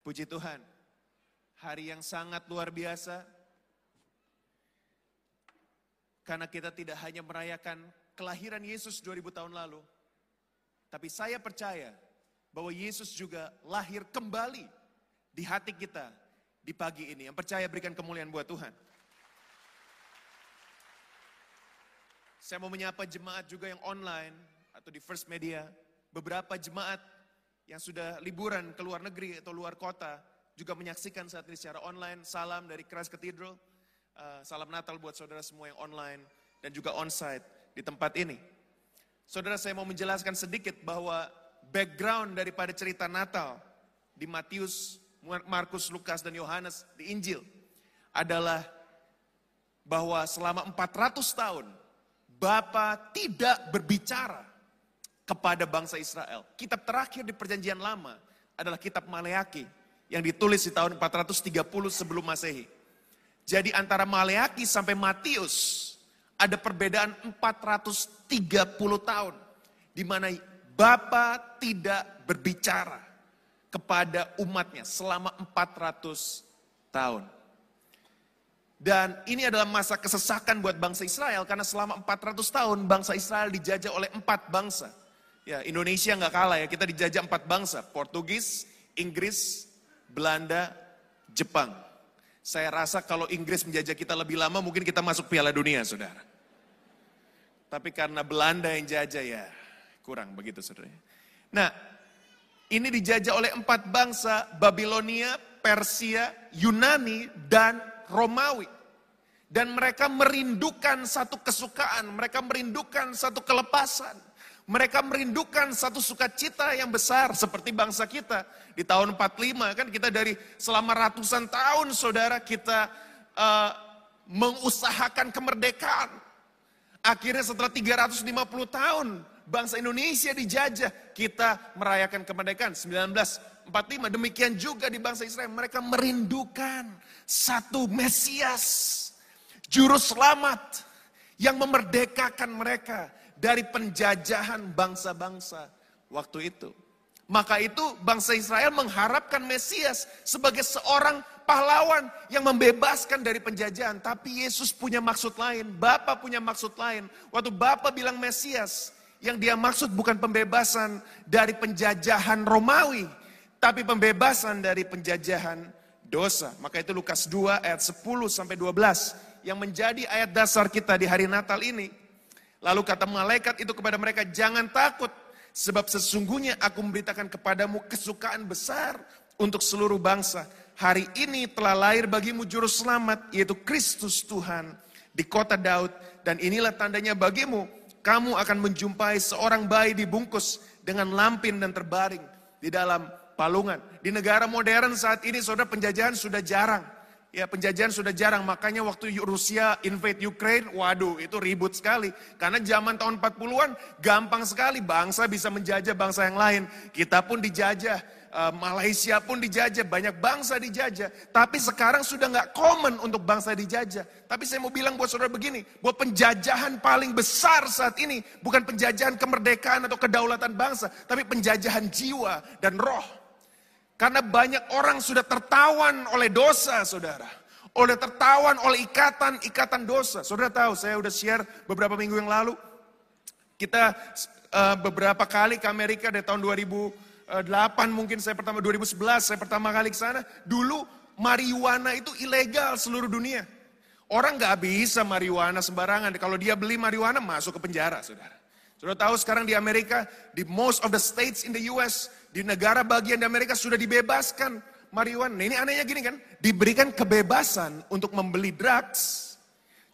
Puji Tuhan, hari yang sangat luar biasa. Karena kita tidak hanya merayakan kelahiran Yesus 2000 tahun lalu. Tapi saya percaya bahwa Yesus juga lahir kembali di hati kita di pagi ini. Yang percaya berikan kemuliaan buat Tuhan. Saya mau menyapa jemaat juga yang online atau di First Media. Beberapa jemaat yang sudah liburan ke luar negeri atau luar kota juga menyaksikan saat ini secara online. Salam dari Christ Cathedral. Uh, salam Natal buat saudara semua yang online dan juga onsite di tempat ini. Saudara saya mau menjelaskan sedikit bahwa background daripada cerita Natal di Matius, Markus, Lukas, dan Yohanes di Injil adalah bahwa selama 400 tahun Bapa tidak berbicara kepada bangsa Israel. Kitab terakhir di perjanjian lama adalah kitab Maleaki yang ditulis di tahun 430 sebelum Masehi. Jadi antara Maleaki sampai Matius ada perbedaan 430 tahun di mana Bapa tidak berbicara kepada umatnya selama 400 tahun. Dan ini adalah masa kesesakan buat bangsa Israel karena selama 400 tahun bangsa Israel dijajah oleh empat bangsa. Ya, Indonesia nggak kalah ya, kita dijajah empat bangsa, Portugis, Inggris, Belanda, Jepang. Saya rasa kalau Inggris menjajah kita lebih lama, mungkin kita masuk Piala Dunia, saudara. Tapi karena Belanda yang jajah ya, kurang begitu, saudara. Nah, ini dijajah oleh empat bangsa, Babilonia, Persia, Yunani, dan Romawi. Dan mereka merindukan satu kesukaan, mereka merindukan satu kelepasan. Mereka merindukan satu sukacita yang besar seperti bangsa kita. Di tahun 45 kan kita dari selama ratusan tahun saudara kita uh, mengusahakan kemerdekaan. Akhirnya setelah 350 tahun bangsa Indonesia dijajah, kita merayakan kemerdekaan 1945. Demikian juga di bangsa Israel, mereka merindukan satu Mesias, juru selamat yang memerdekakan mereka dari penjajahan bangsa-bangsa waktu itu. Maka itu bangsa Israel mengharapkan Mesias sebagai seorang pahlawan yang membebaskan dari penjajahan. Tapi Yesus punya maksud lain, Bapa punya maksud lain. Waktu Bapa bilang Mesias, yang dia maksud bukan pembebasan dari penjajahan Romawi, tapi pembebasan dari penjajahan dosa. Maka itu Lukas 2 ayat 10 sampai 12 yang menjadi ayat dasar kita di hari Natal ini. Lalu kata malaikat itu kepada mereka, jangan takut, sebab sesungguhnya aku memberitakan kepadamu kesukaan besar untuk seluruh bangsa. Hari ini telah lahir bagimu juru selamat, yaitu Kristus Tuhan di kota Daud. Dan inilah tandanya bagimu, kamu akan menjumpai seorang bayi dibungkus dengan lampin dan terbaring di dalam palungan. Di negara modern saat ini, saudara penjajahan sudah jarang. Ya penjajahan sudah jarang, makanya waktu Rusia invade Ukraine, waduh itu ribut sekali. Karena zaman tahun 40-an gampang sekali bangsa bisa menjajah bangsa yang lain. Kita pun dijajah, uh, Malaysia pun dijajah, banyak bangsa dijajah. Tapi sekarang sudah nggak common untuk bangsa dijajah. Tapi saya mau bilang buat saudara begini, bahwa penjajahan paling besar saat ini bukan penjajahan kemerdekaan atau kedaulatan bangsa, tapi penjajahan jiwa dan roh. Karena banyak orang sudah tertawan oleh dosa, saudara. Oleh tertawan oleh ikatan-ikatan dosa. Saudara tahu, saya udah share beberapa minggu yang lalu. Kita uh, beberapa kali ke Amerika dari tahun 2008 mungkin saya pertama, 2011 saya pertama kali ke sana. Dulu marijuana itu ilegal seluruh dunia. Orang nggak bisa marijuana sembarangan. Kalau dia beli marijuana masuk ke penjara, saudara. Saudara tahu sekarang di Amerika, di most of the states in the US, di negara bagian di Amerika sudah dibebaskan marijuana. Nah ini anehnya gini kan, diberikan kebebasan untuk membeli drugs,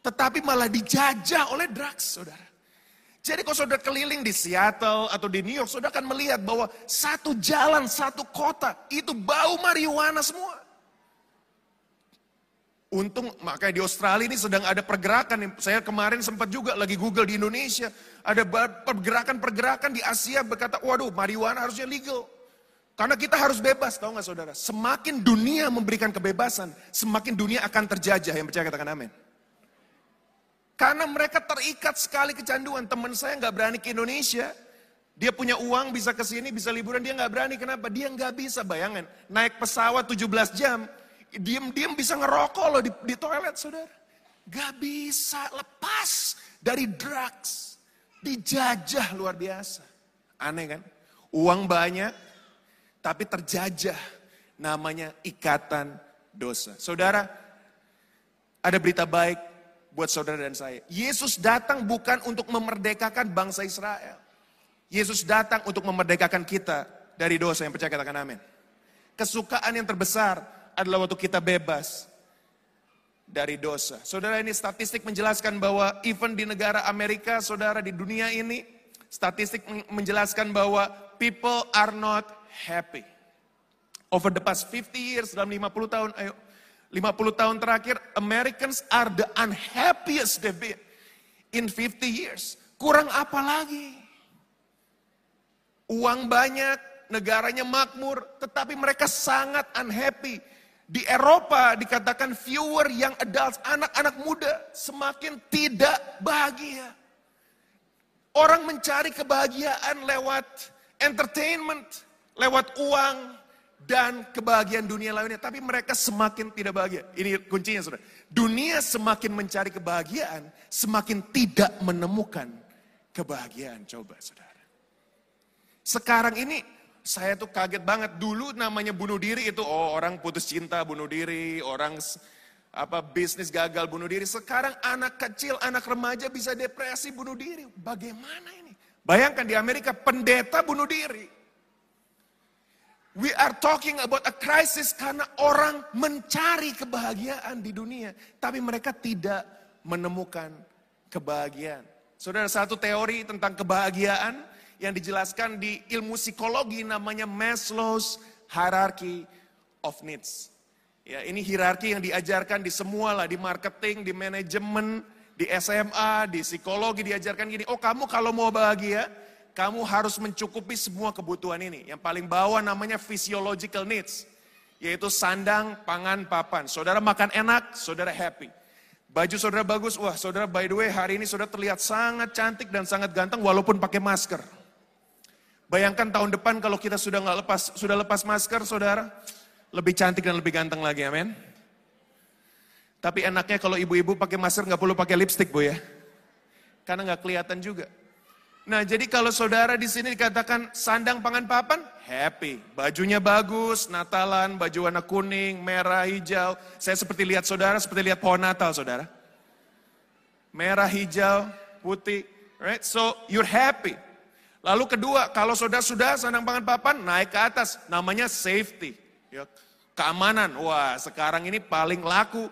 tetapi malah dijajah oleh drugs, saudara. Jadi kalau saudara keliling di Seattle atau di New York, saudara akan melihat bahwa satu jalan, satu kota, itu bau marijuana semua. Untung makanya di Australia ini sedang ada pergerakan. Saya kemarin sempat juga lagi Google di Indonesia. Ada pergerakan-pergerakan di Asia berkata, waduh marijuana harusnya legal. Karena kita harus bebas, tahu nggak saudara? Semakin dunia memberikan kebebasan, semakin dunia akan terjajah. Yang percaya katakan amin. Karena mereka terikat sekali kecanduan. Teman saya nggak berani ke Indonesia. Dia punya uang, bisa ke sini, bisa liburan, dia nggak berani. Kenapa? Dia nggak bisa, bayangan. Naik pesawat 17 jam, diem-diem bisa ngerokok loh di, di toilet, saudara. Gak bisa lepas dari drugs. Dijajah luar biasa. Aneh kan? Uang banyak, tapi terjajah. Namanya ikatan dosa. Saudara, ada berita baik buat saudara dan saya. Yesus datang bukan untuk memerdekakan bangsa Israel. Yesus datang untuk memerdekakan kita dari dosa yang percaya katakan amin. Kesukaan yang terbesar adalah waktu kita bebas dari dosa. Saudara ini statistik menjelaskan bahwa even di negara Amerika, saudara di dunia ini, statistik menjelaskan bahwa people are not happy. Over the past 50 years, dalam 50 tahun, ayo, 50 tahun terakhir, Americans are the unhappiest they've been in 50 years. Kurang apa lagi? Uang banyak, negaranya makmur, tetapi mereka sangat unhappy di Eropa dikatakan fewer yang adults, anak-anak muda semakin tidak bahagia. Orang mencari kebahagiaan lewat entertainment, lewat uang, dan kebahagiaan dunia lainnya. Tapi mereka semakin tidak bahagia. Ini kuncinya saudara. Dunia semakin mencari kebahagiaan, semakin tidak menemukan kebahagiaan. Coba saudara. Sekarang ini saya tuh kaget banget. Dulu namanya bunuh diri itu, oh orang putus cinta bunuh diri, orang apa bisnis gagal bunuh diri. Sekarang anak kecil, anak remaja bisa depresi bunuh diri. Bagaimana ini? Bayangkan di Amerika pendeta bunuh diri. We are talking about a crisis karena orang mencari kebahagiaan di dunia. Tapi mereka tidak menemukan kebahagiaan. Saudara, satu teori tentang kebahagiaan yang dijelaskan di ilmu psikologi namanya Maslow's Hierarchy of Needs. Ya, ini hierarki yang diajarkan di semua lah, di marketing, di manajemen, di SMA, di psikologi diajarkan gini, oh kamu kalau mau bahagia, kamu harus mencukupi semua kebutuhan ini. Yang paling bawah namanya physiological needs, yaitu sandang, pangan, papan. Saudara makan enak, saudara happy. Baju saudara bagus, wah saudara by the way hari ini saudara terlihat sangat cantik dan sangat ganteng walaupun pakai masker. Bayangkan tahun depan kalau kita sudah nggak lepas, sudah lepas masker, saudara, lebih cantik dan lebih ganteng lagi, amin. Tapi enaknya kalau ibu-ibu pakai masker nggak perlu pakai lipstick, bu ya, karena nggak kelihatan juga. Nah, jadi kalau saudara di sini dikatakan sandang pangan papan, happy. Bajunya bagus, Natalan, baju warna kuning, merah, hijau. Saya seperti lihat saudara, seperti lihat pohon Natal, saudara. Merah, hijau, putih, right? So you're happy. Lalu kedua, kalau sudah sudah sandang pangan papan, naik ke atas. Namanya safety. Ya, keamanan. Wah, sekarang ini paling laku.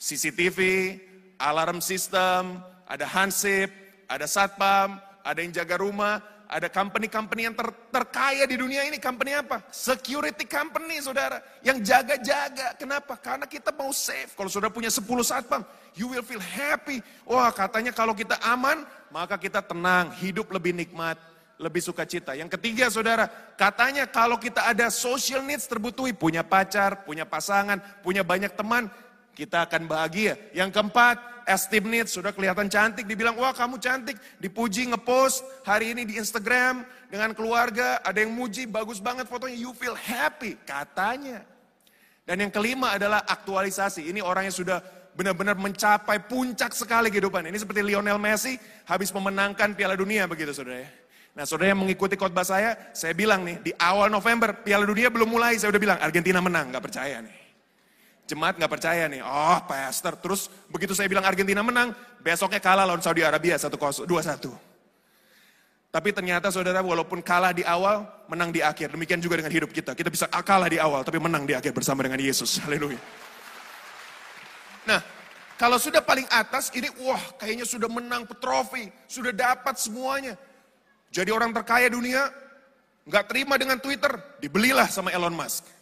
CCTV, alarm system, ada hansip, ada satpam, ada yang jaga rumah, ada company-company yang ter, terkaya di dunia ini. Company apa? Security company, saudara. Yang jaga-jaga. Kenapa? Karena kita mau safe. Kalau saudara punya 10 satpam, you will feel happy. Wah, katanya kalau kita aman, maka kita tenang, hidup lebih nikmat lebih suka cita. Yang ketiga saudara, katanya kalau kita ada social needs terbutuhi, punya pacar, punya pasangan, punya banyak teman, kita akan bahagia. Yang keempat, esteem needs, sudah kelihatan cantik, dibilang, wah kamu cantik, dipuji, ngepost hari ini di Instagram dengan keluarga, ada yang muji, bagus banget fotonya, you feel happy, katanya. Dan yang kelima adalah aktualisasi, ini orang yang sudah benar-benar mencapai puncak sekali kehidupan. Ini seperti Lionel Messi habis memenangkan Piala Dunia begitu saudara ya. Nah saudara yang mengikuti khotbah saya, saya bilang nih, di awal November, Piala Dunia belum mulai, saya udah bilang, Argentina menang, gak percaya nih. Jemaat gak percaya nih, oh pastor. Terus begitu saya bilang Argentina menang, besoknya kalah lawan Saudi Arabia 1-2-1. Tapi ternyata saudara walaupun kalah di awal, menang di akhir. Demikian juga dengan hidup kita. Kita bisa kalah di awal, tapi menang di akhir bersama dengan Yesus. Haleluya. Nah, kalau sudah paling atas, ini wah kayaknya sudah menang trofi, sudah dapat semuanya. Jadi orang terkaya dunia, nggak terima dengan Twitter, dibelilah sama Elon Musk.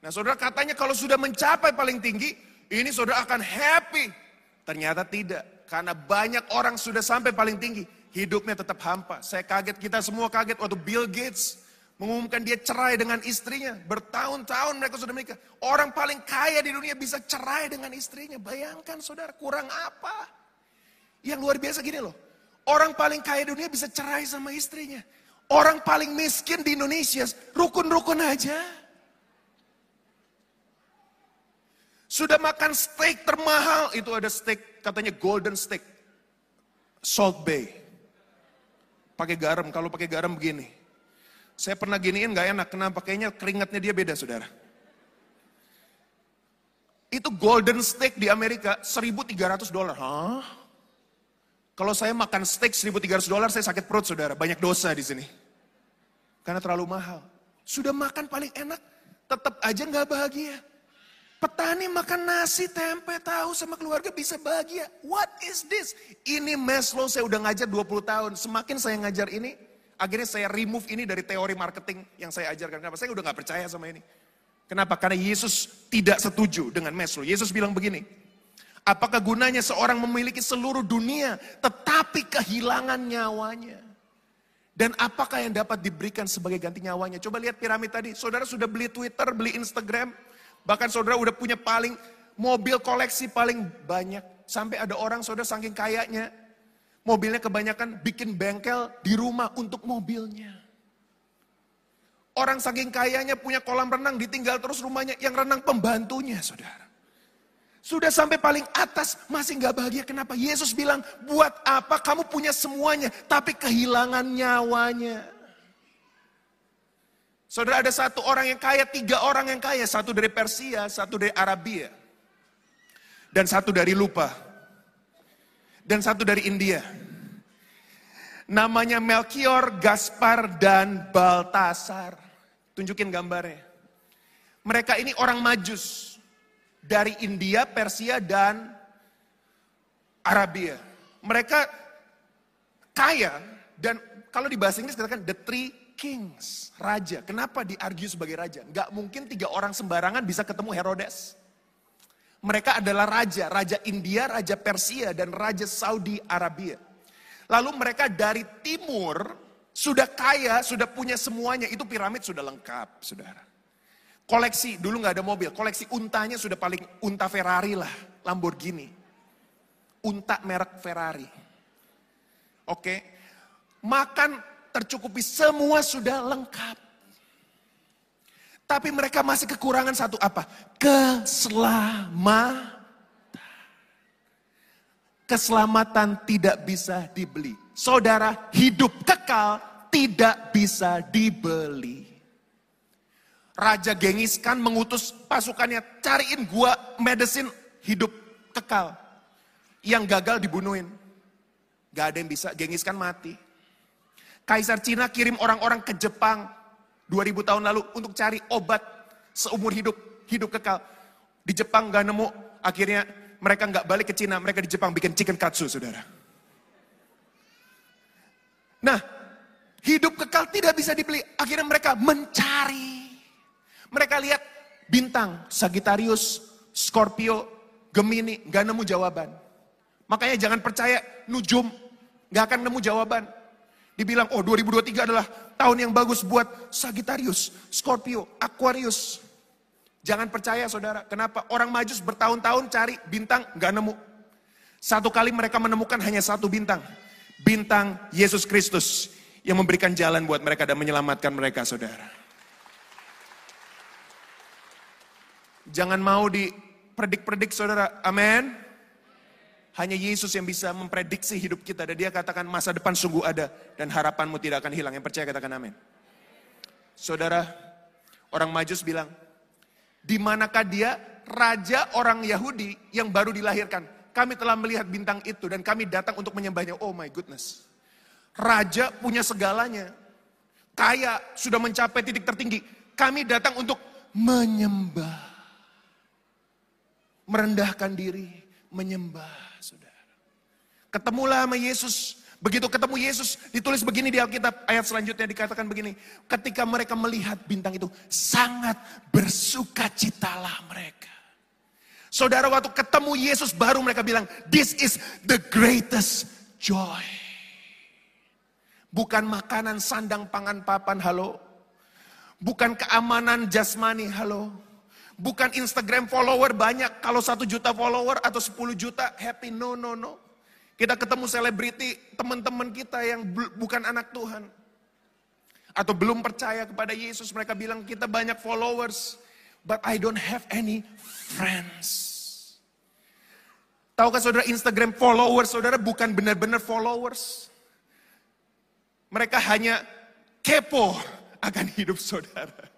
Nah saudara katanya kalau sudah mencapai paling tinggi, ini saudara akan happy. Ternyata tidak, karena banyak orang sudah sampai paling tinggi, hidupnya tetap hampa. Saya kaget, kita semua kaget waktu Bill Gates mengumumkan dia cerai dengan istrinya. Bertahun-tahun mereka sudah menikah. Orang paling kaya di dunia bisa cerai dengan istrinya. Bayangkan saudara, kurang apa? Yang luar biasa gini loh, Orang paling kaya dunia bisa cerai sama istrinya. Orang paling miskin di Indonesia, rukun-rukun aja. Sudah makan steak termahal, itu ada steak, katanya golden steak. Salt Bay. Pakai garam, kalau pakai garam begini. Saya pernah giniin gak enak, kenapa? Kayaknya keringatnya dia beda saudara. Itu golden steak di Amerika 1300 dolar. Hah? Kalau saya makan steak 1300 dolar, saya sakit perut saudara. Banyak dosa di sini. Karena terlalu mahal. Sudah makan paling enak, tetap aja nggak bahagia. Petani makan nasi, tempe, tahu sama keluarga bisa bahagia. What is this? Ini Maslow saya udah ngajar 20 tahun. Semakin saya ngajar ini, akhirnya saya remove ini dari teori marketing yang saya ajarkan. Kenapa? Saya udah gak percaya sama ini. Kenapa? Karena Yesus tidak setuju dengan Maslow. Yesus bilang begini, apakah gunanya seorang memiliki seluruh dunia tetapi kehilangan nyawanya? Dan apakah yang dapat diberikan sebagai ganti nyawanya? Coba lihat piramid tadi. Saudara sudah beli Twitter, beli Instagram. Bahkan saudara udah punya paling mobil koleksi paling banyak. Sampai ada orang saudara saking kayaknya. Mobilnya kebanyakan bikin bengkel di rumah untuk mobilnya. Orang saking kayanya punya kolam renang, ditinggal terus rumahnya, yang renang pembantunya, saudara. Sudah sampai paling atas, masih nggak bahagia. Kenapa? Yesus bilang, buat apa kamu punya semuanya, tapi kehilangan nyawanya. Saudara ada satu orang yang kaya, tiga orang yang kaya. Satu dari Persia, satu dari Arabia. Dan satu dari lupa. Dan satu dari India. Namanya Melchior, Gaspar, dan Baltasar. Tunjukin gambarnya. Mereka ini orang majus. Dari India, Persia, dan Arabia. Mereka kaya dan kalau di bahasa Inggris katakan the three kings, raja. Kenapa diargue sebagai raja? Gak mungkin tiga orang sembarangan bisa ketemu Herodes. Mereka adalah raja, raja India, raja Persia, dan raja Saudi Arabia. Lalu mereka dari timur sudah kaya, sudah punya semuanya. Itu piramid sudah lengkap, saudara. Koleksi, dulu nggak ada mobil. Koleksi untanya sudah paling unta Ferrari lah, Lamborghini. Unta merek Ferrari. Oke. Makan tercukupi, semua sudah lengkap. Tapi mereka masih kekurangan satu apa? Keselamatan. Keselamatan tidak bisa dibeli. Saudara, hidup kekal tidak bisa dibeli. Raja Gengis kan mengutus pasukannya, cariin gua medicine hidup kekal. Yang gagal dibunuhin. Gak ada yang bisa, Gengis kan mati. Kaisar Cina kirim orang-orang ke Jepang 2000 tahun lalu untuk cari obat seumur hidup, hidup kekal. Di Jepang gak nemu, akhirnya mereka gak balik ke Cina, mereka di Jepang bikin chicken katsu, saudara. Nah, hidup kekal tidak bisa dibeli. Akhirnya mereka mencari. Mereka lihat bintang, Sagittarius, Scorpio, Gemini, gak nemu jawaban. Makanya jangan percaya nujum, gak akan nemu jawaban. Dibilang, oh 2023 adalah tahun yang bagus buat Sagittarius, Scorpio, Aquarius. Jangan percaya saudara, kenapa? Orang majus bertahun-tahun cari bintang, gak nemu. Satu kali mereka menemukan hanya satu bintang bintang Yesus Kristus yang memberikan jalan buat mereka dan menyelamatkan mereka, saudara. Jangan mau dipredik-predik, saudara. Amin. Hanya Yesus yang bisa memprediksi hidup kita. Dan dia katakan masa depan sungguh ada. Dan harapanmu tidak akan hilang. Yang percaya katakan amin. Saudara, orang majus bilang, di manakah dia raja orang Yahudi yang baru dilahirkan? Kami telah melihat bintang itu dan kami datang untuk menyembahnya. Oh my goodness. Raja punya segalanya. Kaya, sudah mencapai titik tertinggi. Kami datang untuk menyembah. Merendahkan diri, menyembah, saudara. Ketemulah sama Yesus. Begitu ketemu Yesus, ditulis begini di Alkitab. Ayat selanjutnya dikatakan begini. Ketika mereka melihat bintang itu, sangat bersuka citalah mereka. Saudara waktu ketemu Yesus baru mereka bilang, this is the greatest joy. Bukan makanan sandang pangan papan, halo. Bukan keamanan jasmani, halo. Bukan Instagram follower banyak, kalau satu juta follower atau 10 juta happy, no, no, no. Kita ketemu selebriti, teman-teman kita yang bukan anak Tuhan. Atau belum percaya kepada Yesus, mereka bilang kita banyak followers, but I don't have any friends. Tahukah saudara Instagram followers saudara bukan benar-benar followers. Mereka hanya kepo akan hidup saudara.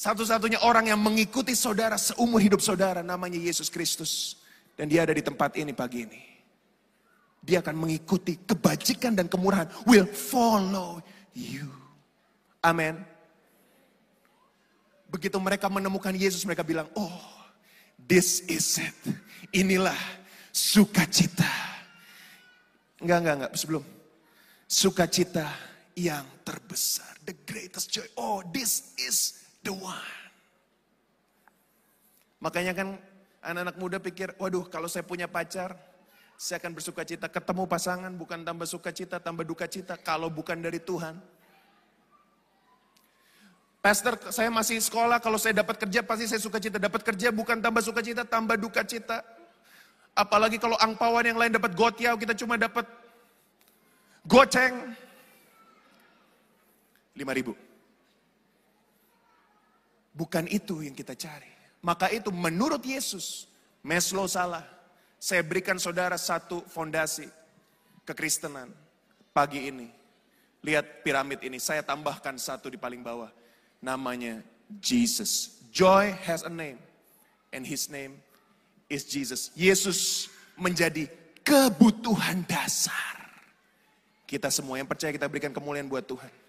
Satu-satunya orang yang mengikuti saudara seumur hidup saudara namanya Yesus Kristus. Dan dia ada di tempat ini pagi ini. Dia akan mengikuti kebajikan dan kemurahan. Will follow you. Amin. Begitu mereka menemukan Yesus, mereka bilang, oh this is it. Inilah sukacita. Enggak, enggak, enggak, sebelum. Sukacita yang terbesar. The greatest joy. Oh, this is the one. Makanya kan anak-anak muda pikir, waduh kalau saya punya pacar, saya akan bersuka cita. Ketemu pasangan bukan tambah suka cita, tambah duka cita. Kalau bukan dari Tuhan. Pastor, saya masih sekolah, kalau saya dapat kerja pasti saya suka cita. Dapat kerja bukan tambah suka cita, tambah duka cita. Apalagi kalau angpauan yang lain dapat gotiau, kita cuma dapat goceng. 5 ribu. Bukan itu yang kita cari. Maka itu menurut Yesus, Meslo salah. Saya berikan saudara satu fondasi kekristenan pagi ini. Lihat piramid ini, saya tambahkan satu di paling bawah. Namanya Jesus. Joy has a name. And his name is Jesus. Yesus menjadi kebutuhan dasar. Kita semua yang percaya kita berikan kemuliaan buat Tuhan.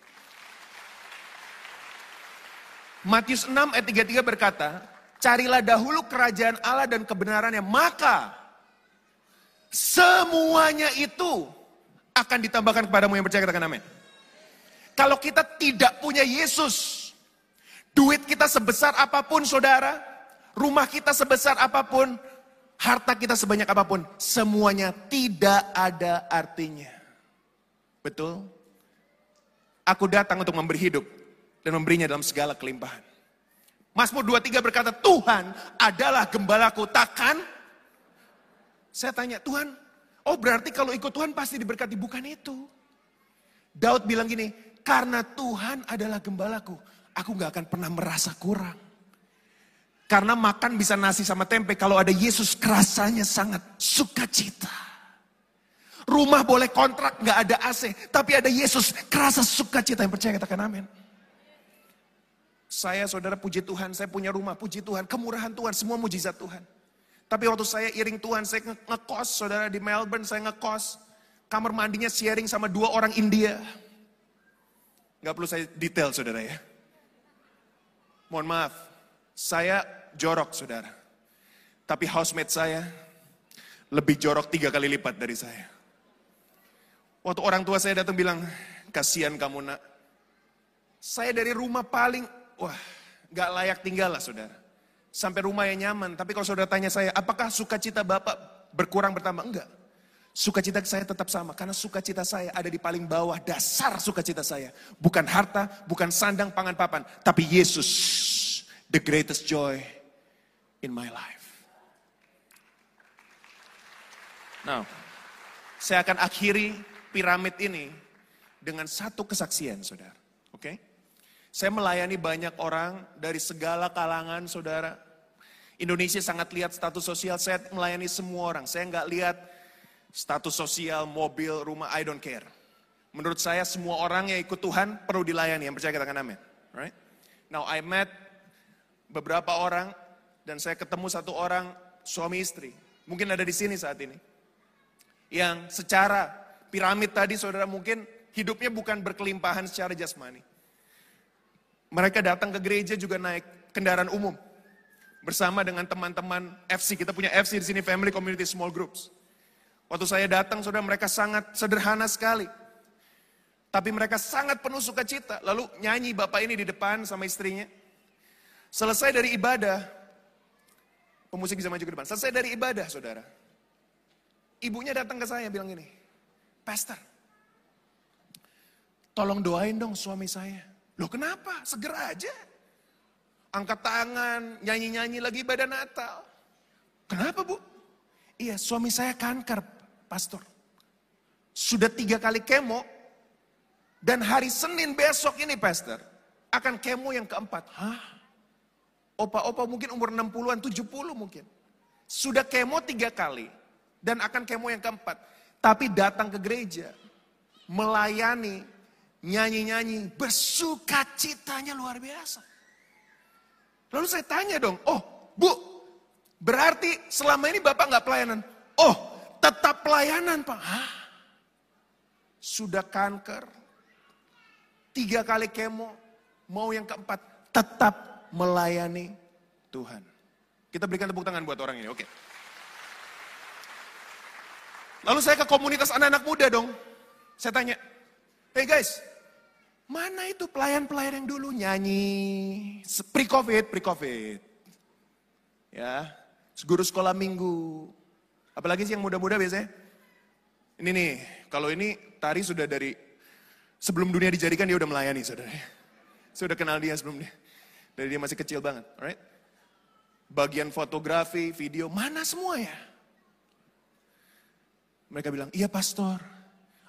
Matius 6 ayat 33 berkata, carilah dahulu kerajaan Allah dan kebenarannya, maka semuanya itu akan ditambahkan kepadamu yang percaya katakan amin. Kalau kita tidak punya Yesus, duit kita sebesar apa pun saudara, rumah kita sebesar apa pun, harta kita sebanyak apa pun, semuanya tidak ada artinya. Betul? Aku datang untuk memberi hidup dan memberinya dalam segala kelimpahan. Mazmur 23 berkata, Tuhan adalah gembalaku, takkan? Saya tanya, Tuhan, oh berarti kalau ikut Tuhan pasti diberkati, bukan itu. Daud bilang gini, karena Tuhan adalah gembalaku, aku gak akan pernah merasa kurang. Karena makan bisa nasi sama tempe, kalau ada Yesus kerasanya sangat sukacita. Rumah boleh kontrak, gak ada AC, tapi ada Yesus kerasa sukacita yang percaya katakan amin. Saya saudara puji Tuhan, saya punya rumah, puji Tuhan, kemurahan Tuhan, semua mujizat Tuhan. Tapi waktu saya iring Tuhan, saya ngekos saudara di Melbourne, saya ngekos. Kamar mandinya sharing sama dua orang India. Gak perlu saya detail saudara ya. Mohon maaf, saya jorok saudara. Tapi housemate saya lebih jorok tiga kali lipat dari saya. Waktu orang tua saya datang bilang, kasihan kamu nak. Saya dari rumah paling wah gak layak tinggal lah saudara. Sampai rumah yang nyaman. Tapi kalau saudara tanya saya, apakah sukacita Bapak berkurang bertambah? Enggak. Sukacita saya tetap sama. Karena sukacita saya ada di paling bawah. Dasar sukacita saya. Bukan harta, bukan sandang, pangan, papan. Tapi Yesus, the greatest joy in my life. Now, saya akan akhiri piramid ini dengan satu kesaksian, saudara. Oke? Okay? Saya melayani banyak orang dari segala kalangan saudara. Indonesia sangat lihat status sosial, saya melayani semua orang. Saya nggak lihat status sosial, mobil, rumah, I don't care. Menurut saya semua orang yang ikut Tuhan perlu dilayani, yang percaya katakan amin. Right? Now I met beberapa orang dan saya ketemu satu orang suami istri. Mungkin ada di sini saat ini. Yang secara piramid tadi saudara mungkin hidupnya bukan berkelimpahan secara jasmani. Mereka datang ke gereja juga naik kendaraan umum. Bersama dengan teman-teman FC. Kita punya FC di sini, Family Community Small Groups. Waktu saya datang, saudara mereka sangat sederhana sekali. Tapi mereka sangat penuh sukacita. Lalu nyanyi bapak ini di depan sama istrinya. Selesai dari ibadah, pemusik bisa maju ke depan. Selesai dari ibadah, saudara. Ibunya datang ke saya bilang gini, Pastor, tolong doain dong suami saya. Loh kenapa? Segera aja. Angkat tangan, nyanyi-nyanyi lagi ibadah Natal. Kenapa bu? iya suami saya kanker, pastor. Sudah tiga kali kemo, dan hari Senin besok ini pastor, akan kemo yang keempat. Hah? Opa-opa mungkin umur 60-an, 70 mungkin. Sudah kemo tiga kali, dan akan kemo yang keempat. Tapi datang ke gereja, melayani, nyanyi-nyanyi, bersuka citanya luar biasa. Lalu saya tanya dong, oh bu, berarti selama ini Bapak nggak pelayanan? Oh, tetap pelayanan Pak. Hah? Sudah kanker, tiga kali kemo, mau yang keempat, tetap melayani Tuhan. Kita berikan tepuk tangan buat orang ini, oke. Lalu saya ke komunitas anak-anak muda dong. Saya tanya, hey guys, mana itu pelayan-pelayan yang dulu nyanyi pre-covid, pre-covid. Ya, guru sekolah minggu. Apalagi sih yang muda-muda biasanya. Ini nih, kalau ini tari sudah dari sebelum dunia dijadikan dia udah melayani saudara. Saya udah kenal dia sebelum dia. Dari dia masih kecil banget, alright? Bagian fotografi, video, mana semua ya? Mereka bilang, iya pastor,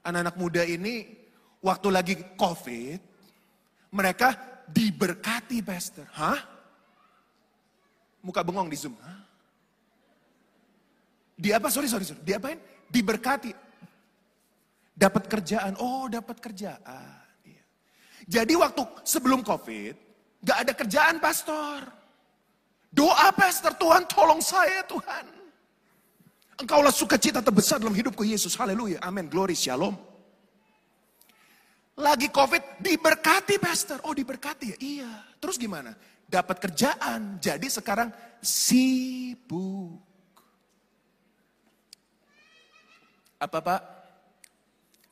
anak-anak muda ini waktu lagi covid, mereka diberkati pastor. Hah? Muka bengong di Zoom. Hah? Di apa? Sorry, sorry, sorry. Diapain? Diberkati. Dapat kerjaan. Oh, dapat kerjaan. Iya. Jadi waktu sebelum COVID, gak ada kerjaan pastor. Doa pastor, Tuhan tolong saya Tuhan. Engkaulah sukacita terbesar dalam hidupku Yesus. Haleluya. Amin. Glory. Shalom. Lagi COVID diberkati pastor. Oh diberkati ya? Iya. Terus gimana? Dapat kerjaan. Jadi sekarang sibuk. Apa pak?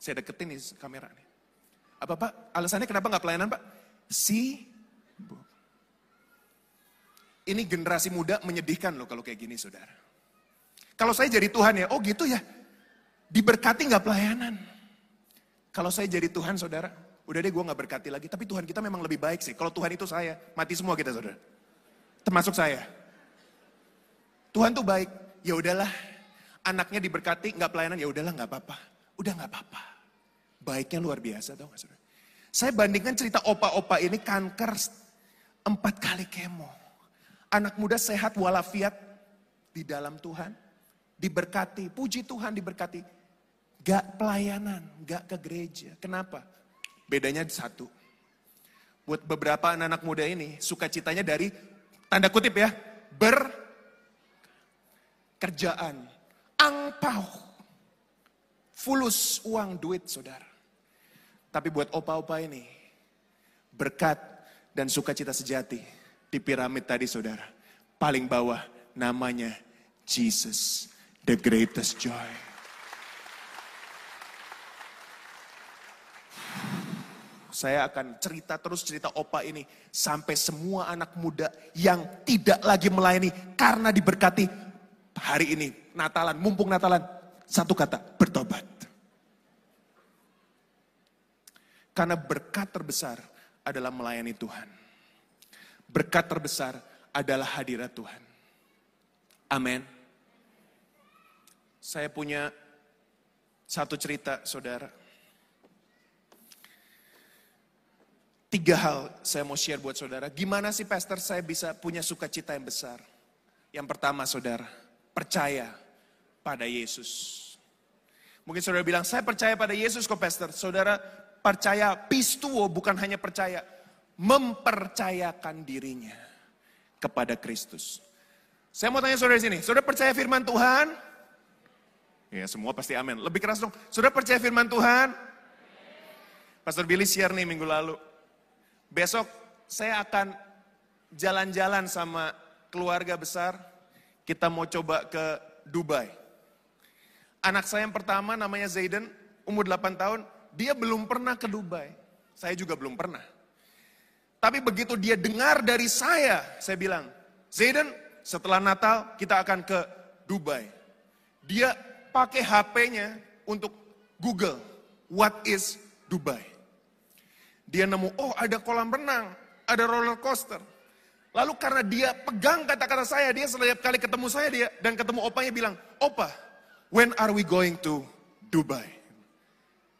Saya deketin nih kamera nih. Apa pak? Alasannya kenapa nggak pelayanan pak? Sibuk. Ini generasi muda menyedihkan loh kalau kayak gini saudara. Kalau saya jadi Tuhan ya, oh gitu ya. Diberkati nggak pelayanan. Kalau saya jadi Tuhan saudara, udah deh gue nggak berkati lagi. Tapi Tuhan kita memang lebih baik sih. Kalau Tuhan itu saya, mati semua kita saudara. Termasuk saya. Tuhan tuh baik. Ya udahlah, anaknya diberkati nggak pelayanan ya udahlah nggak apa-apa. Udah nggak apa-apa. Baiknya luar biasa tau gak saudara. Saya bandingkan cerita opa-opa ini kanker empat kali kemo. Anak muda sehat walafiat di dalam Tuhan. Diberkati, puji Tuhan diberkati. Gak pelayanan, gak ke gereja. Kenapa? Bedanya satu. Buat beberapa anak-anak muda ini, sukacitanya dari, tanda kutip ya, berkerjaan. Angpau. Fulus uang duit saudara. Tapi buat opa-opa ini, berkat dan sukacita sejati di piramid tadi saudara. Paling bawah namanya Jesus, the greatest joy. Saya akan cerita terus cerita opa ini sampai semua anak muda yang tidak lagi melayani karena diberkati hari ini Natalan, mumpung Natalan, satu kata, bertobat. Karena berkat terbesar adalah melayani Tuhan. Berkat terbesar adalah hadirat Tuhan. Amin. Saya punya satu cerita, saudara. Tiga hal saya mau share buat saudara. Gimana sih pastor saya bisa punya sukacita yang besar? Yang pertama saudara, percaya pada Yesus. Mungkin saudara bilang, saya percaya pada Yesus kok pastor. Saudara percaya pistuo bukan hanya percaya, mempercayakan dirinya kepada Kristus. Saya mau tanya saudara di sini, saudara percaya firman Tuhan? Ya semua pasti amin. Lebih keras dong, saudara percaya firman Tuhan? Pastor Billy share nih minggu lalu. Besok saya akan jalan-jalan sama keluarga besar. Kita mau coba ke Dubai. Anak saya yang pertama namanya Zayden, umur 8 tahun, dia belum pernah ke Dubai. Saya juga belum pernah. Tapi begitu dia dengar dari saya, saya bilang, Zayden, setelah Natal kita akan ke Dubai. Dia pakai HP-nya untuk Google, what is Dubai? Dia nemu, oh ada kolam renang, ada roller coaster. Lalu karena dia pegang kata-kata saya, dia setiap kali ketemu saya dia dan ketemu opanya bilang, Opa, when are we going to Dubai?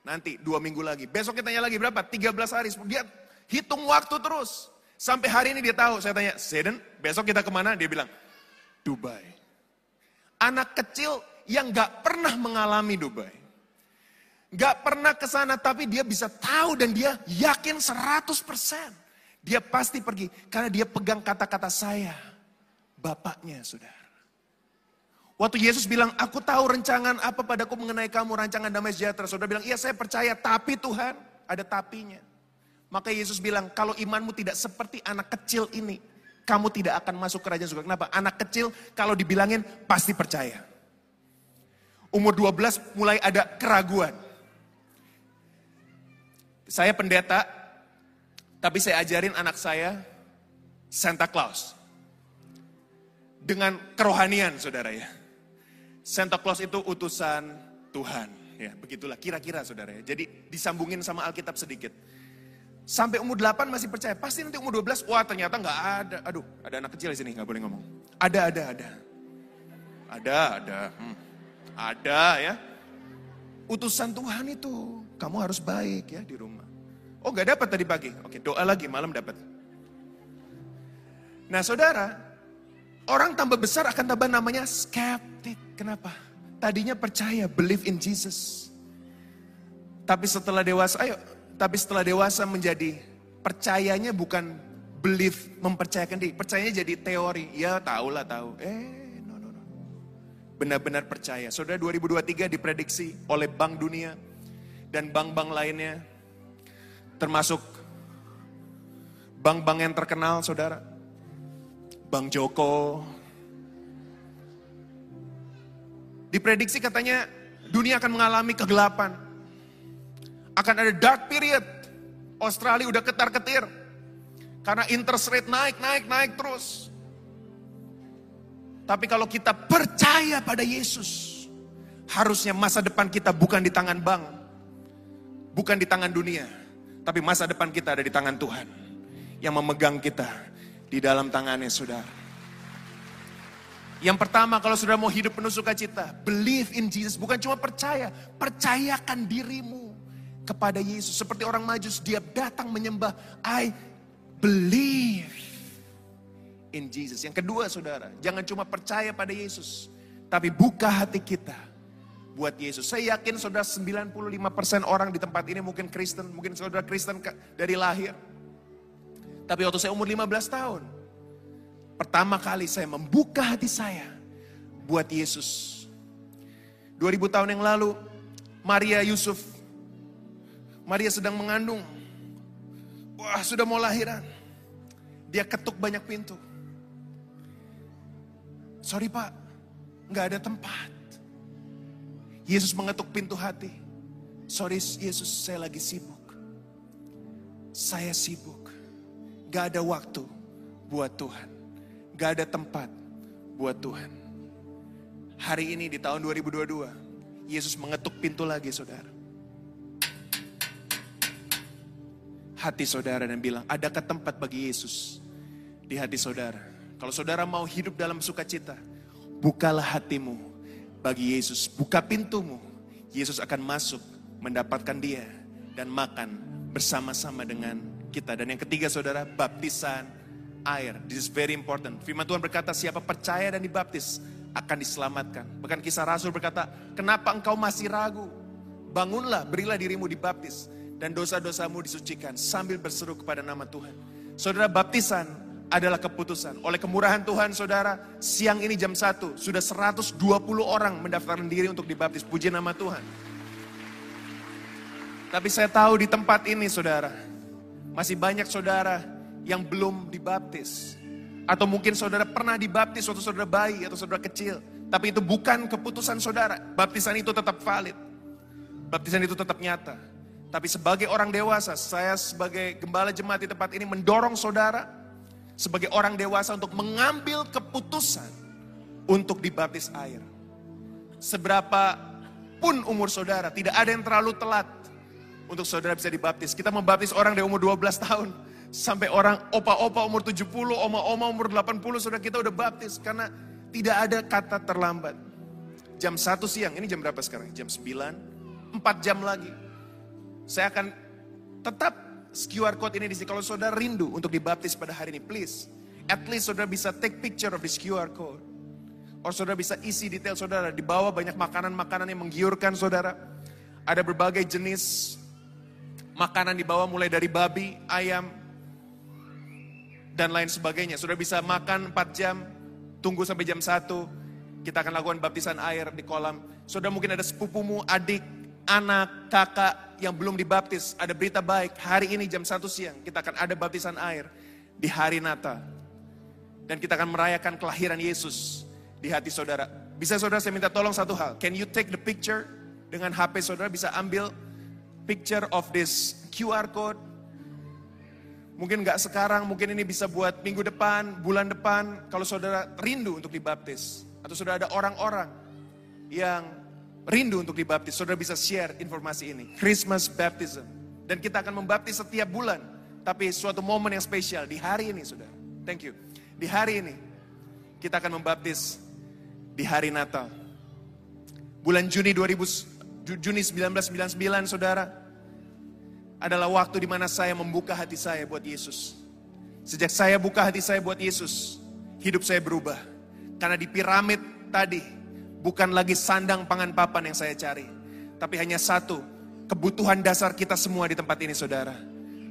Nanti dua minggu lagi. Besok kita tanya lagi berapa? 13 hari. Dia hitung waktu terus. Sampai hari ini dia tahu. Saya tanya, Seden, besok kita ke mana? Dia bilang, Dubai. Anak kecil yang gak pernah mengalami Dubai. Gak pernah ke sana tapi dia bisa tahu dan dia yakin 100%. Dia pasti pergi karena dia pegang kata-kata saya. Bapaknya, saudara. Waktu Yesus bilang, aku tahu rencangan apa padaku mengenai kamu, rancangan damai sejahtera. Saudara bilang, iya saya percaya, tapi Tuhan, ada tapinya. Maka Yesus bilang, kalau imanmu tidak seperti anak kecil ini, kamu tidak akan masuk kerajaan surga. Kenapa? Anak kecil kalau dibilangin pasti percaya. Umur 12 mulai ada keraguan. Saya pendeta, tapi saya ajarin anak saya Santa Claus. Dengan kerohanian saudara ya. Santa Claus itu utusan Tuhan. Ya, begitulah kira-kira saudara ya. Jadi disambungin sama Alkitab sedikit. Sampai umur 8 masih percaya. Pasti nanti umur 12, wah ternyata nggak ada. Aduh, ada anak kecil di sini, nggak boleh ngomong. Ada, ada, ada. Ada, ada. Hmm. Ada ya. Utusan Tuhan itu. Kamu harus baik ya di rumah. Oh gak dapat tadi pagi. Oke doa lagi malam dapat. Nah saudara, orang tambah besar akan tambah namanya skeptik. Kenapa? Tadinya percaya, believe in Jesus. Tapi setelah dewasa, ayo, tapi setelah dewasa menjadi percayanya bukan believe, mempercayakan diri. Percayanya jadi teori. Ya tahu lah tahu. Eh, no, no, no. Benar-benar percaya. Saudara 2023 diprediksi oleh Bank Dunia dan bank-bank lainnya Termasuk bank-bank yang terkenal, saudara. Bank Joko. Diprediksi katanya dunia akan mengalami kegelapan. Akan ada dark period. Australia udah ketar-ketir. Karena interest rate naik, naik, naik terus. Tapi kalau kita percaya pada Yesus, harusnya masa depan kita bukan di tangan bank, bukan di tangan dunia, tapi masa depan kita ada di tangan Tuhan. Yang memegang kita di dalam tangannya saudara. Yang pertama kalau sudah mau hidup penuh sukacita, believe in Jesus. Bukan cuma percaya, percayakan dirimu kepada Yesus. Seperti orang majus, dia datang menyembah, I believe in Jesus. Yang kedua saudara, jangan cuma percaya pada Yesus. Tapi buka hati kita buat Yesus. Saya yakin saudara 95% orang di tempat ini mungkin Kristen, mungkin saudara Kristen dari lahir. Tapi waktu saya umur 15 tahun, pertama kali saya membuka hati saya buat Yesus. 2000 tahun yang lalu, Maria Yusuf, Maria sedang mengandung. Wah sudah mau lahiran. Dia ketuk banyak pintu. Sorry pak, nggak ada tempat. Yesus mengetuk pintu hati. Sorry Yesus, saya lagi sibuk. Saya sibuk. Gak ada waktu buat Tuhan. Gak ada tempat buat Tuhan. Hari ini di tahun 2022, Yesus mengetuk pintu lagi saudara. Hati saudara dan bilang, adakah tempat bagi Yesus di hati saudara? Kalau saudara mau hidup dalam sukacita, bukalah hatimu bagi Yesus. Buka pintumu, Yesus akan masuk mendapatkan dia dan makan bersama-sama dengan kita. Dan yang ketiga saudara, baptisan air. This is very important. Firman Tuhan berkata siapa percaya dan dibaptis akan diselamatkan. Bahkan kisah Rasul berkata, kenapa engkau masih ragu? Bangunlah, berilah dirimu dibaptis. Dan dosa-dosamu disucikan sambil berseru kepada nama Tuhan. Saudara baptisan adalah keputusan. Oleh kemurahan Tuhan saudara, siang ini jam 1, sudah 120 orang mendaftarkan diri untuk dibaptis. Puji nama Tuhan. Tapi saya tahu di tempat ini saudara, masih banyak saudara yang belum dibaptis. Atau mungkin saudara pernah dibaptis waktu saudara bayi atau saudara kecil. Tapi itu bukan keputusan saudara. Baptisan itu tetap valid. Baptisan itu tetap nyata. Tapi sebagai orang dewasa, saya sebagai gembala jemaat di tempat ini mendorong saudara sebagai orang dewasa untuk mengambil keputusan untuk dibaptis air. Seberapa pun umur saudara, tidak ada yang terlalu telat untuk saudara bisa dibaptis. Kita membaptis orang di umur 12 tahun, Sampai orang opa-opa umur 70, oma-oma umur 80, saudara kita udah baptis. Karena tidak ada kata terlambat. Jam 1 siang, ini jam berapa sekarang? Jam 9, 4 jam lagi. Saya akan tetap QR code ini di sini. Kalau saudara rindu untuk dibaptis pada hari ini, please. At least saudara bisa take picture of this QR code. Or saudara bisa isi detail saudara. Di bawah banyak makanan-makanan yang menggiurkan saudara. Ada berbagai jenis makanan di bawah mulai dari babi, ayam, dan lain sebagainya. Sudah bisa makan 4 jam, tunggu sampai jam 1, kita akan lakukan baptisan air di kolam. Sudah mungkin ada sepupumu, adik, anak, kakak yang belum dibaptis. Ada berita baik, hari ini jam 1 siang kita akan ada baptisan air di hari Natal. Dan kita akan merayakan kelahiran Yesus di hati saudara. Bisa saudara saya minta tolong satu hal. Can you take the picture dengan HP saudara bisa ambil picture of this QR code Mungkin nggak sekarang, mungkin ini bisa buat minggu depan, bulan depan, kalau saudara rindu untuk dibaptis. Atau sudah ada orang-orang yang rindu untuk dibaptis, saudara bisa share informasi ini. Christmas Baptism. Dan kita akan membaptis setiap bulan. Tapi suatu momen yang spesial di hari ini, saudara. Thank you. Di hari ini, kita akan membaptis di hari Natal. Bulan Juni 2000, Juni 1999, saudara adalah waktu di mana saya membuka hati saya buat Yesus. Sejak saya buka hati saya buat Yesus, hidup saya berubah. Karena di piramid tadi, bukan lagi sandang pangan papan yang saya cari. Tapi hanya satu, kebutuhan dasar kita semua di tempat ini saudara.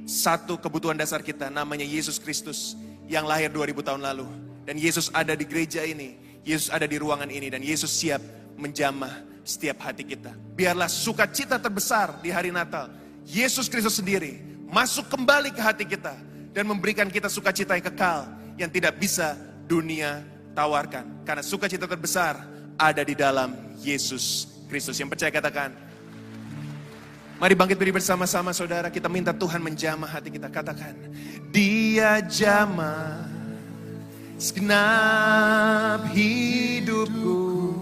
Satu kebutuhan dasar kita, namanya Yesus Kristus yang lahir 2000 tahun lalu. Dan Yesus ada di gereja ini, Yesus ada di ruangan ini, dan Yesus siap menjamah setiap hati kita. Biarlah sukacita terbesar di hari Natal Yesus Kristus sendiri masuk kembali ke hati kita dan memberikan kita sukacita yang kekal yang tidak bisa dunia tawarkan. Karena sukacita terbesar ada di dalam Yesus Kristus. Yang percaya katakan, Mari bangkit berdiri bersama-sama saudara. Kita minta Tuhan menjamah hati kita. Katakan, dia jamah segenap hidupku.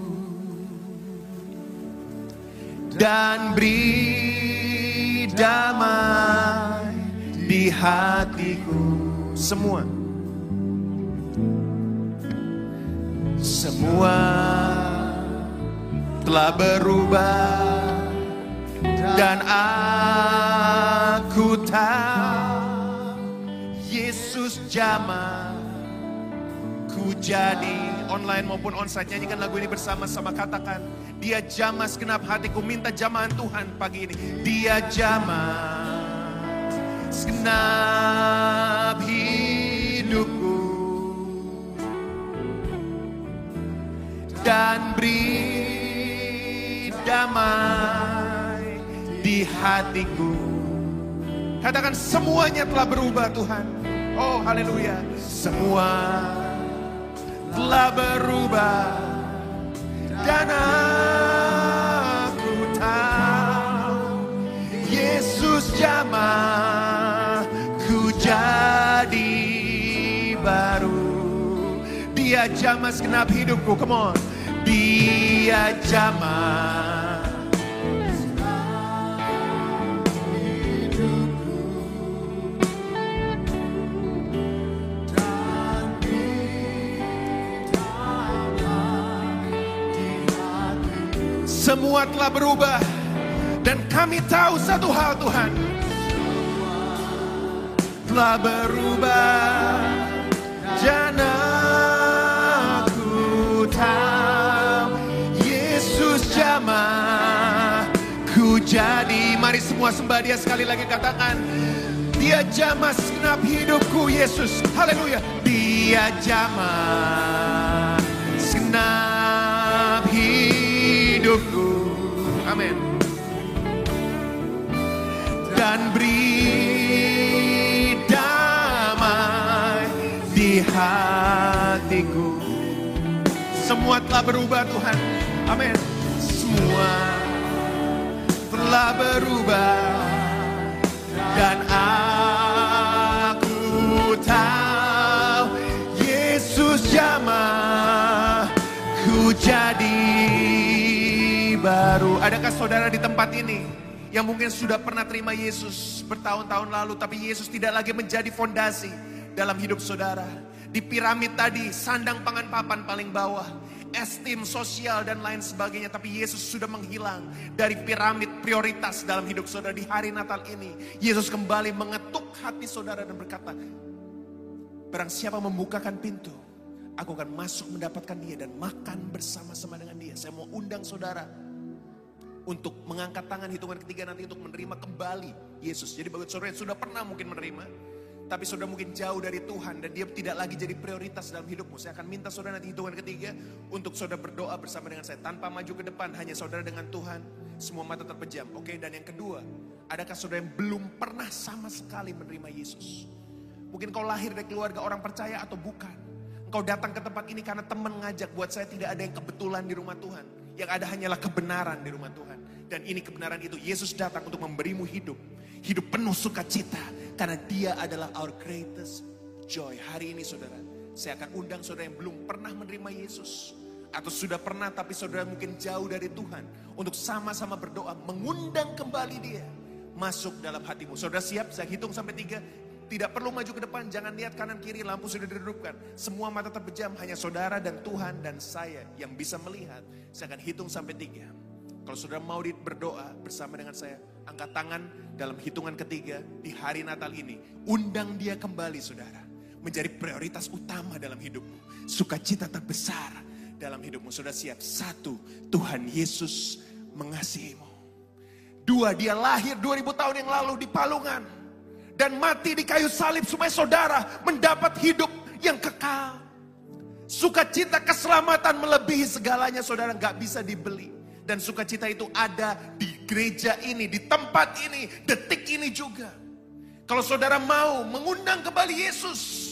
Dan beri damai di hatiku semua semua telah berubah dan aku tahu Yesus jamah ku jadi online maupun onsite nyanyikan lagu ini bersama-sama katakan dia jamah segenap hatiku minta jamahan Tuhan pagi ini. Dia jamah segenap hidupku. Dan beri damai di hatiku. Katakan semuanya telah berubah Tuhan. Oh haleluya. Semua telah berubah dan aku tahu Yesus jamah ku jadi baru Dia jamah segenap hidupku, come on Dia jamah Semua telah berubah. Dan kami tahu satu hal Tuhan. Telah berubah. Mari semua sembah dia sekali lagi katakan. Dia jamah segenap hidupku Yesus. Haleluya. Dia jamah segenap hidupku. Amin. Dan beri damai di hatiku. Semua telah berubah Tuhan. Amin. Semua telah berubah. Dan aku tahu Yesus jamah ku jadi baru. Adakah saudara di tempat ini yang mungkin sudah pernah terima Yesus bertahun-tahun lalu, tapi Yesus tidak lagi menjadi fondasi dalam hidup saudara. Di piramid tadi, sandang pangan papan paling bawah, esteem sosial dan lain sebagainya. Tapi Yesus sudah menghilang dari piramid prioritas dalam hidup saudara di hari Natal ini. Yesus kembali mengetuk hati saudara dan berkata, Barang siapa membukakan pintu, aku akan masuk mendapatkan dia dan makan bersama-sama dengan dia. Saya mau undang saudara untuk mengangkat tangan hitungan ketiga nanti untuk menerima kembali Yesus. Jadi bagi saudara sudah pernah mungkin menerima, tapi saudara mungkin jauh dari Tuhan dan dia tidak lagi jadi prioritas dalam hidupmu. Saya akan minta saudara nanti hitungan ketiga untuk saudara berdoa bersama dengan saya. Tanpa maju ke depan, hanya saudara dengan Tuhan, semua mata terpejam. Oke, dan yang kedua, adakah saudara yang belum pernah sama sekali menerima Yesus? Mungkin kau lahir dari keluarga orang percaya atau bukan. Engkau datang ke tempat ini karena teman ngajak buat saya tidak ada yang kebetulan di rumah Tuhan. Yang ada hanyalah kebenaran di rumah Tuhan. Dan ini kebenaran itu. Yesus datang untuk memberimu hidup. Hidup penuh sukacita. Karena dia adalah our greatest joy. Hari ini saudara, saya akan undang saudara yang belum pernah menerima Yesus. Atau sudah pernah tapi saudara mungkin jauh dari Tuhan. Untuk sama-sama berdoa mengundang kembali dia. Masuk dalam hatimu. Saudara siap? Saya hitung sampai tiga. Tidak perlu maju ke depan, jangan lihat kanan kiri, lampu sudah didudupkan. Semua mata terpejam, hanya saudara dan Tuhan dan saya yang bisa melihat. Saya akan hitung sampai tiga. Kalau saudara mau berdoa bersama dengan saya, angkat tangan dalam hitungan ketiga di hari Natal ini. Undang dia kembali saudara. Menjadi prioritas utama dalam hidupmu. Sukacita terbesar dalam hidupmu. Sudah siap? Satu, Tuhan Yesus mengasihimu. Dua, dia lahir 2000 tahun yang lalu di Palungan dan mati di kayu salib supaya saudara mendapat hidup yang kekal. Sukacita keselamatan melebihi segalanya saudara nggak bisa dibeli. Dan sukacita itu ada di gereja ini, di tempat ini, detik ini juga. Kalau saudara mau mengundang kembali Yesus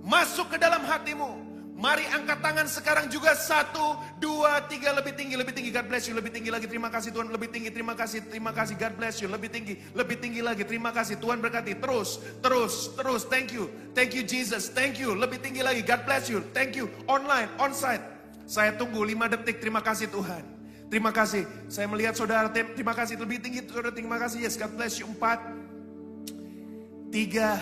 masuk ke dalam hatimu, Mari angkat tangan sekarang juga. Satu, dua, tiga. Lebih tinggi, lebih tinggi. God bless you. Lebih tinggi lagi. Terima kasih Tuhan. Lebih tinggi. Terima kasih. Terima kasih. God bless you. Lebih tinggi. Lebih tinggi lagi. Terima kasih. Tuhan berkati. Terus. Terus. Terus. Thank you. Thank you Jesus. Thank you. Lebih tinggi lagi. God bless you. Thank you. Online. Onsite. Saya tunggu lima detik. Terima kasih Tuhan. Terima kasih. Saya melihat saudara. Terima kasih. Lebih tinggi. Saudara. Terima kasih. Yes. God bless you. Empat. Tiga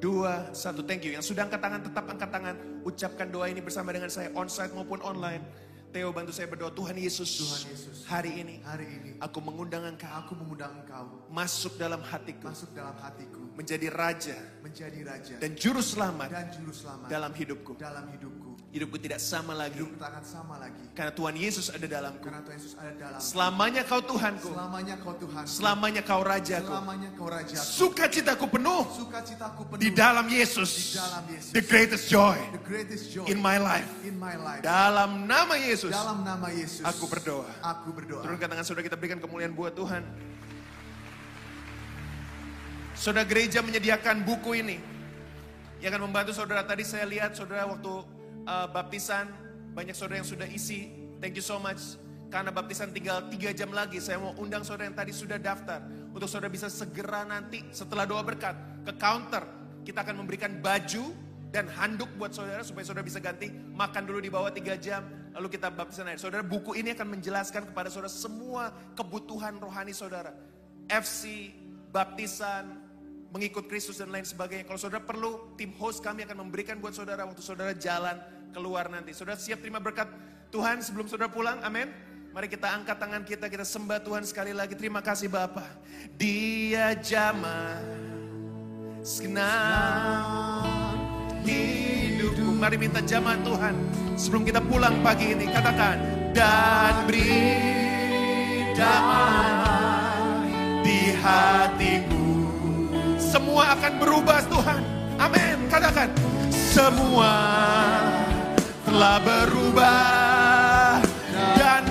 dua, satu. Thank you. Yang sudah angkat tangan, tetap angkat tangan. Ucapkan doa ini bersama dengan saya, onsite maupun online. Theo bantu saya berdoa Tuhan Yesus. Tuhan Yesus. Hari ini. Hari ini. Aku mengundang engkau. Aku mengundang engkau. Masuk dalam hatiku. Masuk dalam hatiku. Menjadi raja. Menjadi raja. Dan juru selamat. Dan juru selamat. Dalam hidupku. Dalam hidupku. Hidupku tidak sama lagi. Hidupku tak akan sama lagi. Karena Tuhan Yesus ada dalamku. Karena Tuhan Yesus ada dalam. Selamanya kau Tuhanku. Selamanya kau Tuhan. Selamanya kau rajaku. Selamanya kau rajaku. Sukacitaku penuh. Sukacitaku penuh. Di dalam Yesus. Di dalam Yesus. The greatest joy. The greatest joy. In my life. In my life. Dalam nama Yesus. Dalam nama Yesus. Aku berdoa. Aku berdoa. Turunkan tangan saudara kita berikan kemuliaan buat Tuhan. Saudara gereja menyediakan buku ini. Yang akan membantu saudara tadi saya lihat saudara waktu uh, baptisan banyak saudara yang sudah isi. Thank you so much. Karena baptisan tinggal tiga jam lagi. Saya mau undang saudara yang tadi sudah daftar. Untuk saudara bisa segera nanti setelah doa berkat ke counter. Kita akan memberikan baju dan handuk buat saudara supaya saudara bisa ganti. Makan dulu di bawah tiga jam. Lalu kita baptisan air. Saudara buku ini akan menjelaskan kepada saudara semua kebutuhan rohani saudara. FC, baptisan, mengikut Kristus dan lain sebagainya. Kalau saudara perlu, tim host kami akan memberikan buat saudara waktu saudara jalan keluar nanti. Saudara siap terima berkat Tuhan sebelum saudara pulang? Amin. Mari kita angkat tangan kita, kita sembah Tuhan sekali lagi. Terima kasih Bapa. Dia jama segenap hidupku. Mari minta jamaah Tuhan sebelum kita pulang pagi ini. Katakan dan beri damai di hatiku. Semua akan berubah Tuhan. Amin. Katakan semua telah berubah. Dan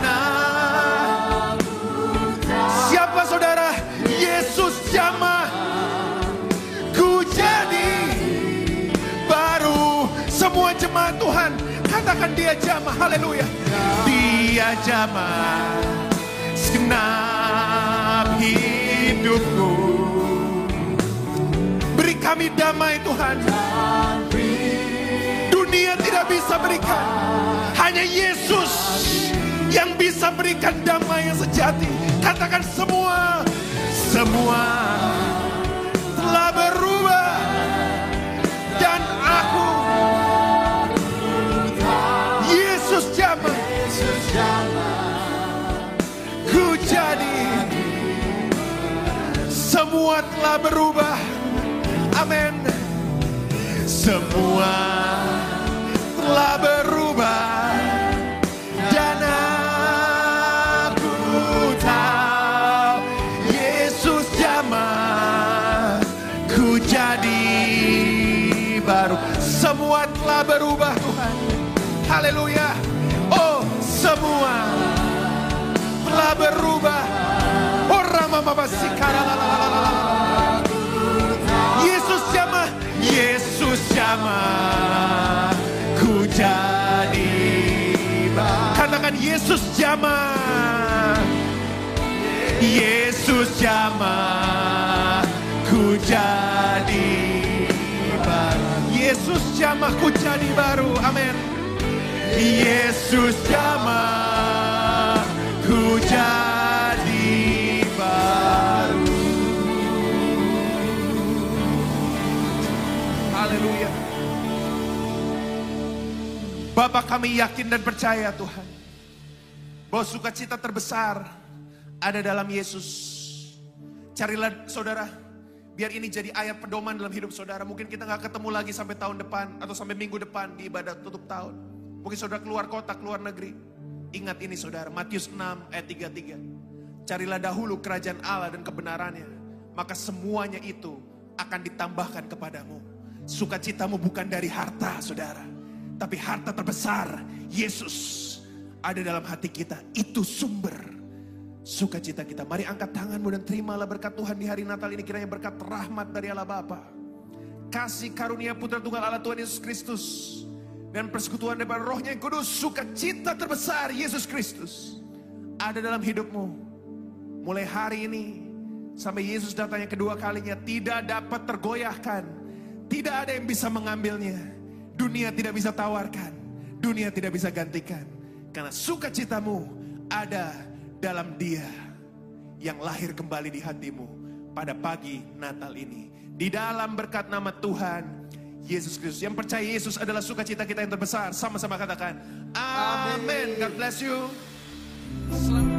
Siapa saudara? Yesus jamah ku jadi. Baru semua jemaat Tuhan. Katakan dia jamah haleluya. Dia jamah segenap hidupku kami damai Tuhan. Dunia tidak bisa berikan. Hanya Yesus yang bisa berikan damai yang sejati. Katakan semua, semua telah berubah. Dan aku Yesus jamah. Ku jadi semua telah berubah semua telah berubah dan aku tahu Yesus jamah ku jadi baru. Semua telah berubah Tuhan. Haleluya. Oh semua telah berubah. Oh la. Yesus jamah Yesus jamah ku jadi baru katakan Yesus jamah Yesus jamah ku jadi baru. Yesus jamah ku jadi baru. Amin. Yesus jamah Bapak kami yakin dan percaya Tuhan bahwa sukacita terbesar ada dalam Yesus. Carilah saudara, biar ini jadi ayat pedoman dalam hidup saudara. Mungkin kita nggak ketemu lagi sampai tahun depan atau sampai minggu depan di ibadah tutup tahun. Mungkin saudara keluar kota, keluar negeri. Ingat ini saudara, Matius 6 ayat 33. Carilah dahulu kerajaan Allah dan kebenarannya. Maka semuanya itu akan ditambahkan kepadamu. Sukacitamu bukan dari harta saudara. Tapi harta terbesar, Yesus ada dalam hati kita. Itu sumber sukacita kita. Mari angkat tanganmu dan terimalah berkat Tuhan di hari Natal ini. Kiranya berkat rahmat dari Allah Bapa. Kasih karunia putra tunggal Allah Tuhan Yesus Kristus. Dan persekutuan daripada rohnya yang kudus. Sukacita terbesar Yesus Kristus. Ada dalam hidupmu. Mulai hari ini. Sampai Yesus datang yang kedua kalinya. Tidak dapat tergoyahkan. Tidak ada yang bisa mengambilnya. Dunia tidak bisa tawarkan. Dunia tidak bisa gantikan. Karena sukacitamu ada dalam dia yang lahir kembali di hatimu pada pagi Natal ini. Di dalam berkat nama Tuhan Yesus Kristus. Yang percaya Yesus adalah sukacita kita yang terbesar. Sama-sama katakan. Amin. God bless you. Selamat